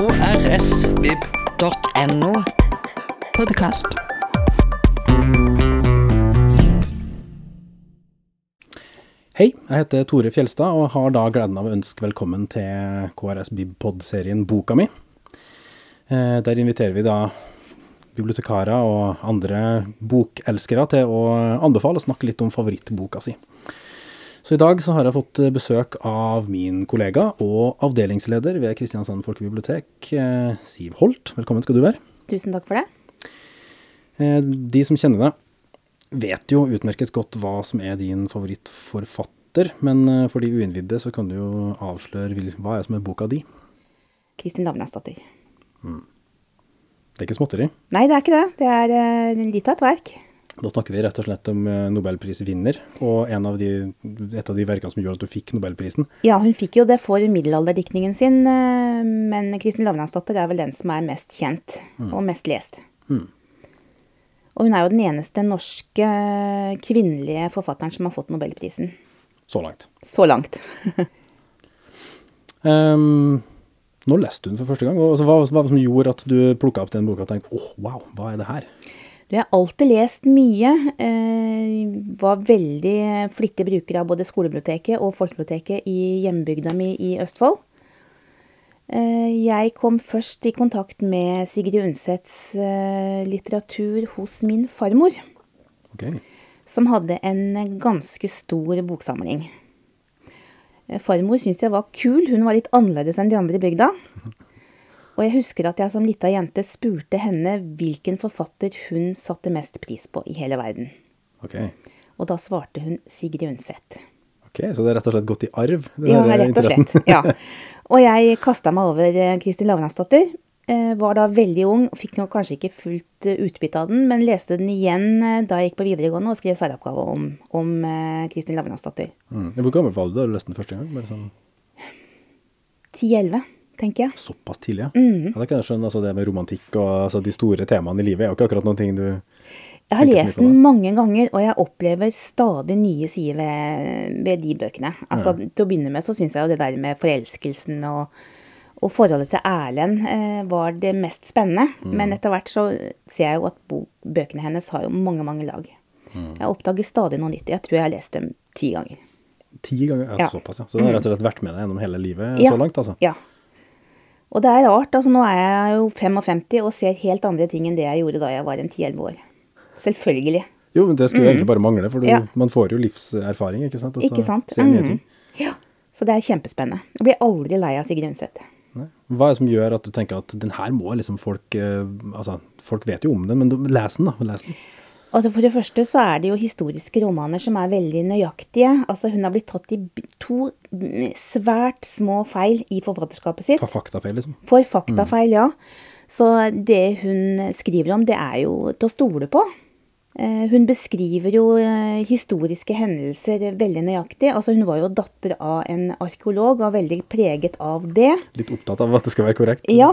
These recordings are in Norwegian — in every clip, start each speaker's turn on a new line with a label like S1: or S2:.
S1: krsvib.no. Podkast.
S2: Hei, jeg heter Tore Fjelstad og har da gleden av å ønske velkommen til KRS Bibpod-serien Boka mi. Eh, Der inviterer vi da bibliotekarer og andre bokelskere til å anbefale å snakke litt om favorittboka si. Så i dag så har jeg fått besøk av min kollega og avdelingsleder ved Kristiansand folkebibliotek, eh, Siv Holt. Velkommen skal du være.
S3: Tusen takk for det.
S2: Eh, De som kjenner deg, vet jo utmerket godt hva som er din favorittforfatter, men eh, for de uinnvidde så kan du jo avsløre hva er som er boka di.
S3: Kristin Lavnesdatter.
S2: Det er ikke småtteri.
S3: Nei, det er ikke det. Det er eh, litt av et verk.
S2: Da snakker vi rett og slett om eh, nobelprisvinner, og en av de, et av de verkene som gjorde at du fikk nobelprisen.
S3: Ja, hun fikk jo det for middelalderdiktningen sin, eh, men Kristin Lavransdatter er vel den som er mest kjent og mest lest. Og hun er jo den eneste norske kvinnelige forfatteren som har fått nobelprisen.
S2: Så langt.
S3: Så langt.
S2: Um, nå leste du den for første gang? Og altså, hva var det som gjorde at du plukka opp den boka og tenkte åh, wow, hva er det her?
S3: Du har alltid lest mye. Eh, var veldig flittig bruker av både skolebiblioteket og folkebiblioteket i hjembygda mi i Østfold. Eh, jeg kom først i kontakt med Sigrid Undsets eh, litteratur hos min farmor,
S2: Okay.
S3: som hadde en ganske stor boksamling. Farmor syntes jeg var kul, hun var litt annerledes enn de andre i bygda. Og jeg husker at jeg som lita jente spurte henne hvilken forfatter hun satte mest pris på i hele verden.
S2: Okay.
S3: Og da svarte hun Sigrid Undset.
S2: Ok, Så det er rett og slett gått i arv?
S3: Ja, rett og slett. Ja. Og jeg kasta meg over eh, Kristin Lavransdatter. Eh, Var da veldig ung, og fikk nok kanskje ikke fullt eh, utbytte av den, men leste den igjen eh, da jeg gikk på videregående og skrev særoppgave om, om eh, Kristin Lavransdatter.
S2: Mm. Hvor gammel var du da du leste den første gang? Bare sånn
S3: 10-11, tenker jeg.
S2: Såpass tidlig, ja.
S3: Mm.
S2: ja det kan jeg skjønne. Altså, det med romantikk og altså, de store temaene i livet er jo ikke akkurat noen ting du
S3: Jeg har lest den mange ganger, og jeg opplever stadig nye sider ved, ved de bøkene. Altså, Til å begynne med så syns jeg jo det der med forelskelsen og, og forholdet til Erlend eh, var det mest spennende.
S2: Mm.
S3: Men etter hvert så ser jeg jo at bøkene hennes har jo mange, mange lag.
S2: Mm.
S3: Jeg oppdager stadig noe nytt. Jeg tror jeg har lest dem ti ganger.
S2: Ti ganger? Ja,
S3: Ja.
S2: Såpass, ja. Så du har rett og slett vært med deg gjennom hele livet
S3: Ja.
S2: så langt, altså?
S3: Ja. Og det er rart. altså Nå er jeg jo 55 og ser helt andre ting enn det jeg gjorde da jeg var en 10-11 år. Selvfølgelig.
S2: Jo, men det skulle jo egentlig bare mangle, for du,
S3: Ja.
S2: man får jo livserfaring, ikke sant? Og så
S3: Ikke sant?
S2: ser nye
S3: Mhm.
S2: ting.
S3: Ja. Så det er kjempespennende. Jeg blir aldri lei av Sigrid Undset.
S2: Hva er det som gjør at du tenker at den her må liksom folk eh, Altså, folk vet jo om den, men les den, da. Les den.
S3: Altså For det første så er det jo historiske romaner som er veldig nøyaktige. Altså Hun har blitt tatt i to mm, svært små feil i forfatterskapet sitt.
S2: For faktafeil, liksom.
S3: For faktafeil, ja. Så det hun skriver om, det er jo til å stole på. Eh, Hun beskriver jo eh, historiske hendelser veldig nøyaktig. Altså Hun var jo datter av en arkeolog og veldig preget av det.
S2: Litt opptatt av at det skal være korrekt.
S3: Ja,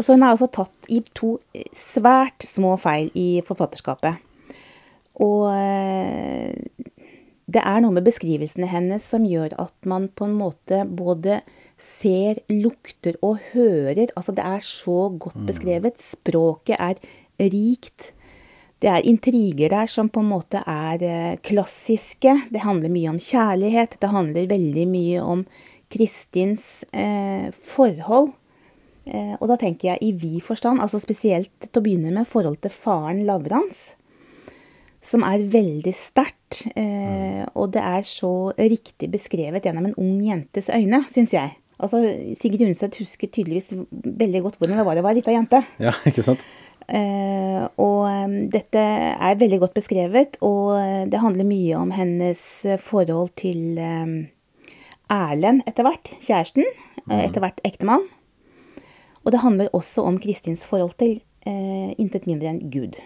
S3: så hun er altså tatt i to svært små feil i forfatterskapet. Og eh, det er noe med beskrivelsene hennes som gjør at man på en måte både ser, lukter og hører. Altså det er så godt beskrevet. Språket er rikt. Det er intriger der som på en måte er eh, klassiske. Det handler mye om kjærlighet. Det handler veldig mye om Kristins eh, forhold. Eh, og da tenker jeg i vid forstand, altså spesielt til å begynne med forhold til faren Lavrans, som er veldig sterkt. Eh, og det er så riktig beskrevet gjennom en ung jentes øyne, syns jeg. Altså, Sigrid Undset husker tydeligvis veldig godt hvordan det var å være lita jente.
S2: Ja, ikke sant?
S3: Eh, og eh, dette er veldig godt beskrevet, og eh, det handler mye om hennes eh, forhold til eh, Erlend etter hvert, kjæresten, eh, etter hvert ektemann. Og det handler også om Kristins forhold til intet mindre enn Gud.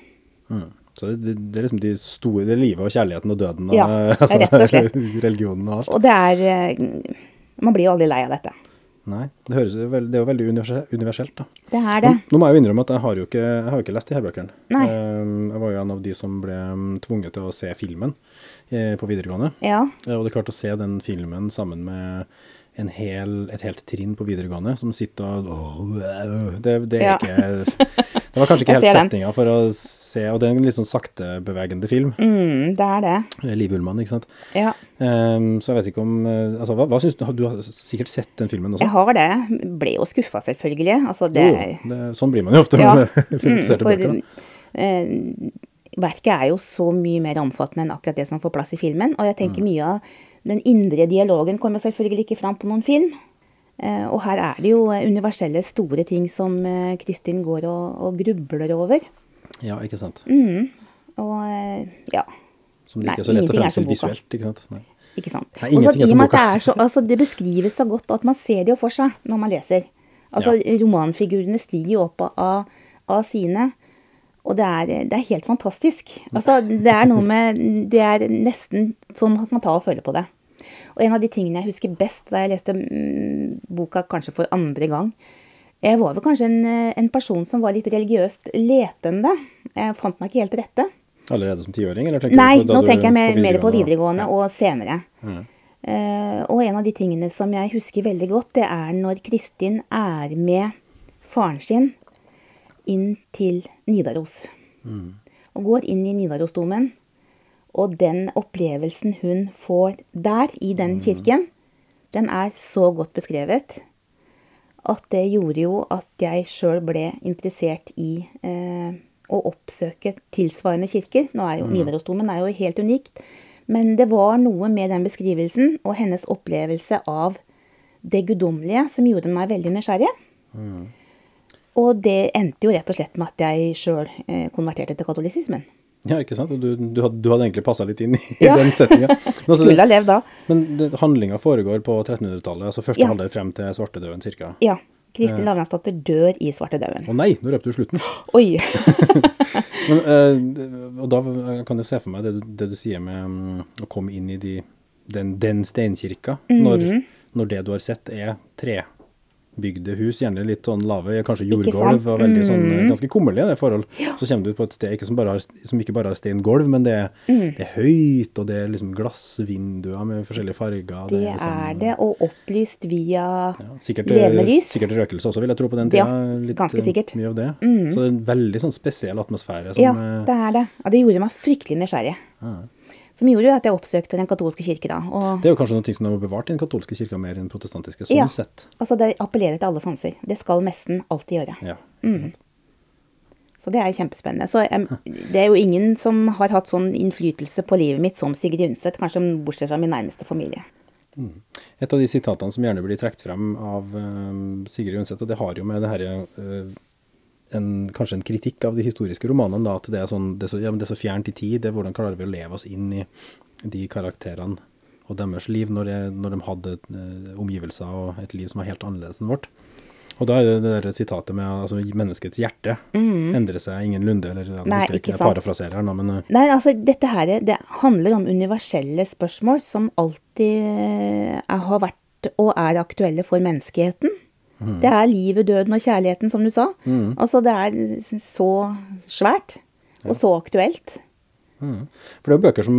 S2: Så det, det er liksom de store Det er livet og kjærligheten og døden og
S3: Ja, rett og slett.
S2: religionen og alt.
S3: Og det er eh, Man blir jo aldri lei av dette.
S2: Nei. Det, høres det er jo veldig universelt, da.
S3: Det er det.
S2: Nå må jeg jo innrømme at jeg har jo ikke, har jo ikke lest de her bøkene.
S3: Nei.
S2: Eh, Jeg var jo en av de som ble mm, tvunget til å se filmen eh, på videregående.
S3: Ja.
S2: Eh, Og det er klart å se den filmen sammen med en hel, et helt trinn på videregående som sitter og Det, det er
S3: Ja.
S2: ikke Det var kanskje ikke helt settinga for å se Og det er en litt sånn saktebevegende film.
S3: Mm, det er det.
S2: Eh, Liv Ullmann, ikke sant.
S3: Ja.
S2: Um, så jeg vet ikke om eh, Altså, hva, hva synes du? Du har sikkert sett den filmen også?
S3: Jeg har det. Ble jo skuffa, selvfølgelig. Altså, det
S2: Jo, det, sånn blir man jo ofte
S3: Ja.
S2: med
S3: Mm,
S2: filmatiserte bøker. da.
S3: eh, verket er jo så mye mer omfattende enn akkurat det som får plass i filmen. Og jeg tenker
S2: Mm.
S3: mye av den indre dialogen kommer selvfølgelig ikke fram på noen film. Eh, og her er det jo eh, universelle, store ting som eh, Kristin går og, og grubler over.
S2: Ja, ikke sant.
S3: Mm. Og ja,
S2: Som det ikke er så lett å fremstille visuelt. ikke sant? Nei.
S3: ikke sant.
S2: Nei, Også
S3: i og med at det er så Altså, det beskrives så godt at man ser det jo for seg når man leser. Altså, romanfigurene stiger jo opp av, av sine. Og det er, det er helt fantastisk. Altså, det er noe med Det er nesten sånn at man tar og føler på det. Og en av de tingene jeg husker best da jeg leste mm, boka kanskje for andre gang Jeg var vel kanskje en, eh, en person som var litt religiøst letende. Jeg fant meg ikke helt til rette.
S2: Allerede som tiåring? eller tenker
S3: Nei,
S2: du på
S3: nå tenker jeg mer, mer på videregående og senere. Eh, og en av de tingene som jeg husker veldig godt, det er når Kristin er med faren sin inn til Nidaros. Og går inn i Nidarosdomen. Og den opplevelsen hun får der, i den kirken, den er så godt beskrevet at det gjorde jo at jeg sjøl ble interessert i eh, å oppsøke tilsvarende kirker. Nå er jo Nidarosdomen er jo helt unikt, men det var noe med den beskrivelsen og hennes opplevelse av det guddommelige som gjorde meg veldig nysgjerrig. Og det endte jo rett og slett med at jeg sjøl eh, konverterte til katolisismen.
S2: Ja, ikke sant? Du, du, hadde, du hadde egentlig passa litt inn i
S3: Ja.
S2: den settinga. Altså,
S3: Skulle ha levd da.
S2: men handlinga foregår på 1300-tallet, altså første
S3: Ja.
S2: halvdel frem til svartedauden cirka.
S3: Ja. Kristin Lavransdatter dør i svartedauden.
S2: Å nei, nå røpte du slutten.
S3: Oi!
S2: Men, eh, og da kan du se for meg det du, det du sier med mm, å komme inn i de, den, den steinkirka, når,
S3: -hmm.
S2: når det du har sett er trebygde hus, gjerne litt sånn lave, kanskje jordgulv, og veldig sånn eh, ganske kummerlige det forhold. Så kommer du på et sted ikke som, bare har, som ikke bare har steingulv, men det, er-
S3: mm.
S2: det er høyt, og det er liksom glassvinduer med forskjellige farger.
S3: Det
S2: liksom,
S3: er det, og opplyst via
S2: ja, sikkert,
S3: levelys.
S2: sikkert røkelse også, vil jeg tro på den
S3: Ja,
S2: litt,
S3: ganske
S2: eh,
S3: sikkert.
S2: Mye av det. Så det er en veldig sånn spesiell atmosfære. Som,
S3: Ja,
S2: eh,
S3: det er det. Og det gjorde meg fryktelig nysgjerrig. Som gjorde jo at jeg oppsøkte den katolske kirke da.
S2: Det er jo kanskje noe som er har bevart i den katolske kirka mer enn protestantiske, sånn
S3: Ja.
S2: sett.
S3: altså, det appellerer til alle sanser. Det skal messen alltid gjøre.
S2: Ja.
S3: Mm. Så det er kjempespennende. Så det er jo ingen som har hatt sånn innflytelse på livet mitt som Sigrid Undset, kanskje bortsett fra min nærmeste familie.
S2: Et av de sitatene som gjerne blir trukket frem av Sigrid Undset, og det har jo med det herre eh, en, Kanskje en kritikk av de historiske romanene, da, at det er, sånn, det, er så, ja, men det er så fjernt i tid. Det er hvordan klarer vi å leve oss inn i de karakterene og deres liv når, jeg, når de hadde eh, omgivelser og et liv som var helt annerledes enn vårt. Og da er det det der sitatet med altså, menneskets hjerte endrer seg ingenlunde, eller
S3: Mm. Nei,
S2: jeg
S3: ikke
S2: ikke
S3: sant.
S2: her men eh,
S3: Nei, altså dette her, det handler om universelle spørsmål som alltid eh, er, har vært og er aktuelle for menneskeheten. Det er livet, døden og kjærligheten, som du sa. Altså det er så svært og så aktuelt.
S2: Mm. For det er jo bøker som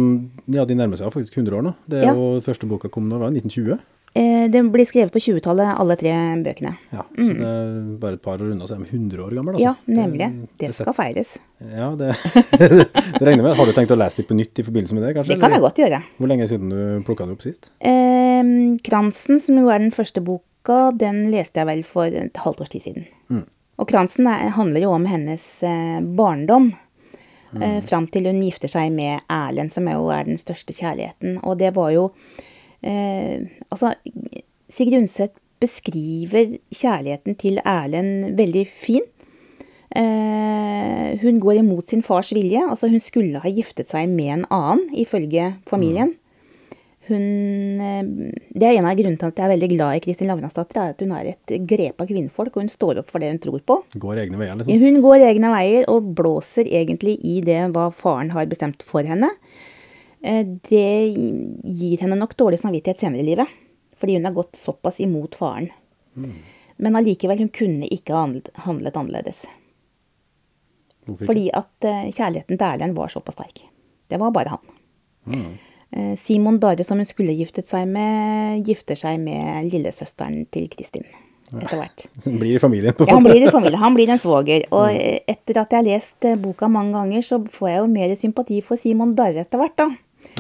S2: ja, de nærmer seg faktisk 100 år nå. Det er
S3: Ja.
S2: jo Første boka kom i 1920.
S3: Eh, det blir skrevet på 20-tallet, alle tre bøkene.
S2: Ja, Så det er bare et par år unna, så er de 100 år gamle. Altså.
S3: Mm. Ja, nemlig. Det
S2: det
S3: skal feires.
S2: Ja, det, det regner med. Har du tenkt å lese dem på nytt i forbindelse med det? kanskje?
S3: Det kan jeg godt gjøre.
S2: Hvor lenge siden du plukka dem opp sist?
S3: Eh, Kransen, som jo er den første boka, den leste jeg vel for et halvt års tid siden. Og Kransen er, handler jo om hennes eh, barndom. Eh, fram til hun gifter seg med Erlend, som jo er den største kjærligheten. Og det var jo eh, Altså, Sigrid Undset beskriver kjærligheten til Erlend veldig fin. Eh, hun går imot sin fars vilje. Altså, hun skulle ha giftet seg med en annen, ifølge familien. Hun, eh, det er en av grunnene til at jeg er veldig glad i Kristin Lavransdatter, er at hun er et grep av kvinnfolk, og hun står opp for det hun tror på.
S2: Går egne veier, liksom?
S3: Hun går egne veier og blåser egentlig i det hva faren har bestemt for henne. Eh, Det gir henne nok dårlig samvittighet senere i livet, fordi hun har gått såpass imot faren. Men allikevel, hun kunne ikke ha handlet annerledes.
S2: Hvorfor ikke?
S3: Fordi at eh, kjærligheten til Erlend var såpass sterk. Det var bare han.
S2: Mm.
S3: Eh, Simon Darre, som hun skulle giftet seg med, gifter seg med lillesøsteren til Kristin etter hvert.
S2: Han blir i familien, på en
S3: Ja, han blir i familien. han blir en svoger. Og eh, etter at jeg har lest eh, boka mange ganger, så får jeg jo mer sympati for Simon Darre etter hvert, da.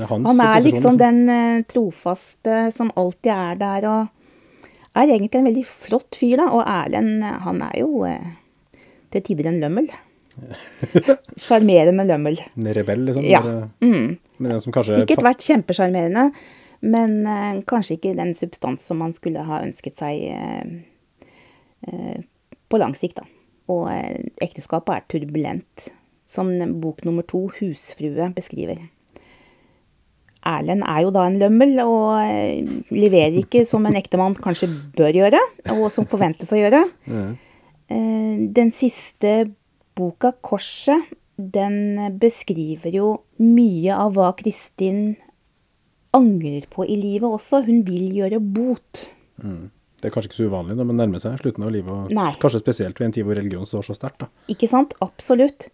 S2: Hans
S3: Han er liksom den eh, trofaste som alltid er der, og er egentlig en veldig flott fyr, da. Og Erlend, han er jo til tider en lømmel. Sjarmerende lømmel.
S2: En rebell, liksom.
S3: Ja. Mm. Sikkert vært kjempesjarmerende, men uh, kanskje ikke den substans som man skulle ha ønsket seg uh, uh, på lang sikt, da. Og ekteskapet er turbulent, som bok nummer to, 'Husfrue', beskriver. Erlend er jo da en lømmel, og leverer ikke som en ektemann kanskje bør gjøre, og som forventes å gjøre. Den siste boka, 'Korset', den beskriver jo mye av hva Kristin angrer på i livet også. Hun vil gjøre bot.
S2: Mm. Det er kanskje ikke så uvanlig når man nærmer seg slutten av livet, og
S3: Nei.
S2: kanskje spesielt ved en tid hvor religion står så sterkt.
S3: Ikke sant? Absolutt.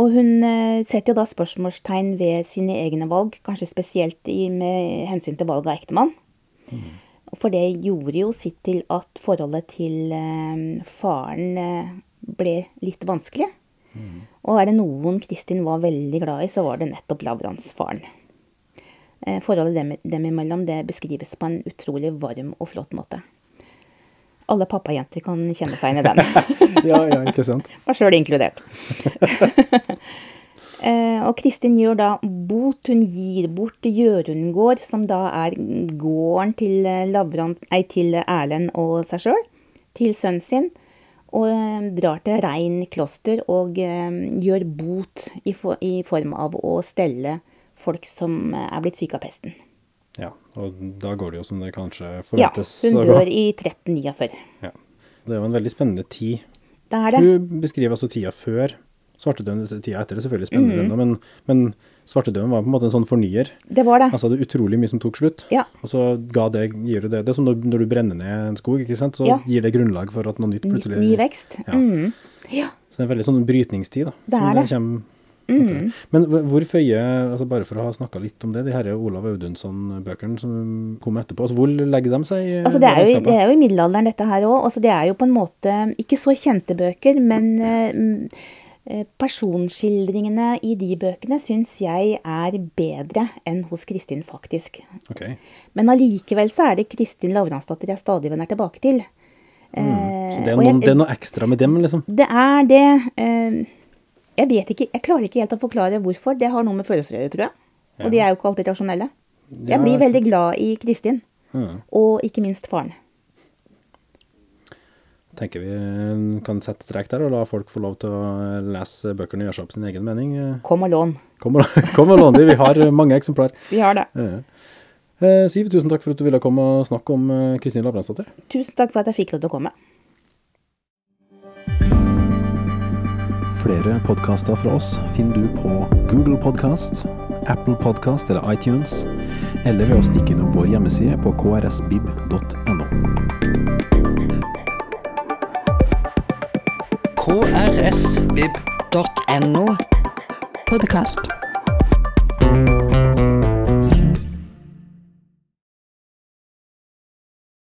S3: Og hun eh, setter jo da spørsmålstegn ved sine egne valg, kanskje spesielt i, med hensyn til valg av ektemann. For det gjorde jo sitt til at forholdet til eh, faren eh, ble litt vanskelig. Og er det noen Kristin var veldig glad i, så var det nettopp Lavrans faren. Eh, Forholdet dem, dem imellom det beskrives på en utrolig varm og flott måte. Alle pappajenter kan kjenne seg inn i den.
S2: Ja, ja, ikke sant?
S3: Meg sjøl inkludert. Eh, og Kristin gjør da bot. Hun gir bort Gjørundgård, som da er gården til, eh, nei, til Erlend og seg sjøl, til sønnen sin. Og eh, drar til Rein kloster og eh, gjør bot i, for, i form av å stelle folk som eh, er blitt syke av pesten.
S2: Ja, og da går det jo som det kanskje
S3: Ja,
S2: forventes
S3: hun
S2: å gå.
S3: dør i 1349.
S2: Ja. Det er jo en veldig spennende tid.
S3: Det er det.
S2: Du beskriver altså tida før svartedauden. Tida etter er selvfølgelig spennende, ennå, men, men svartedauden var på en måte en sånn fornyer.
S3: Det var det.
S2: Altså det er utrolig mye som tok slutt.
S3: Ja.
S2: Og så ga det, gir det, det er som når, du brenner ned en skog, ikke sant? så
S3: Ja.
S2: gir det grunnlag for at noe nytt plutselig
S3: ny vekst.
S2: Ja.
S3: Mm. ja.
S2: Så det er en veldig sånn brytningstid, da.
S3: Det er det.
S2: kommer
S3: Mm.
S2: Men hvor- føyer, altså bare for å ha snakka litt om det, de her Olav Audunson-bøkene som kom etterpå, altså hvor legger de seg
S3: Altså det, er jo, det er jo i middelalderen dette her òg. Altså det er jo på en måte ikke så kjente bøker, men mm, eh, personskildringene i de bøkene syns jeg er bedre enn hos Kristin, faktisk.
S2: Okay.
S3: Men allikevel så er det Kristin Lavransdatter jeg stadig vender tilbake til.
S2: Mm. Så
S3: Eh,
S2: det er,
S3: noen, jeg-
S2: det er noe ekstra med dem, liksom?
S3: det er det. eh, Jeg vet ikke, jeg klarer ikke helt å forklare hvorfor. Det har noe med følelser å gjøre, tror jeg. Og de er jo ikke alltid rasjonelle. Jeg blir veldig glad i Kristin,
S2: Mm.
S3: og ikke minst faren.
S2: Tenker vi kan sette strek der og la folk få lov til å lese bøkene og gjøre seg opp sin egen mening.
S3: Kom og lån.
S2: Kom og, kom og lån de, vi har mange eksemplar.
S3: Vi har det.
S2: Eh, Siv, tusen takk for at du ville komme og snakke om eh, Kristin Lavransdatter.
S3: Tusen takk for at jeg fikk lov til å komme.
S2: Flere podkaster fra oss finner du på Google Podkast, Apple Podkast eller iTunes, eller ved å stikke innom vår hjemmeside på krsbib.no.
S1: krsvib.no. Podkast.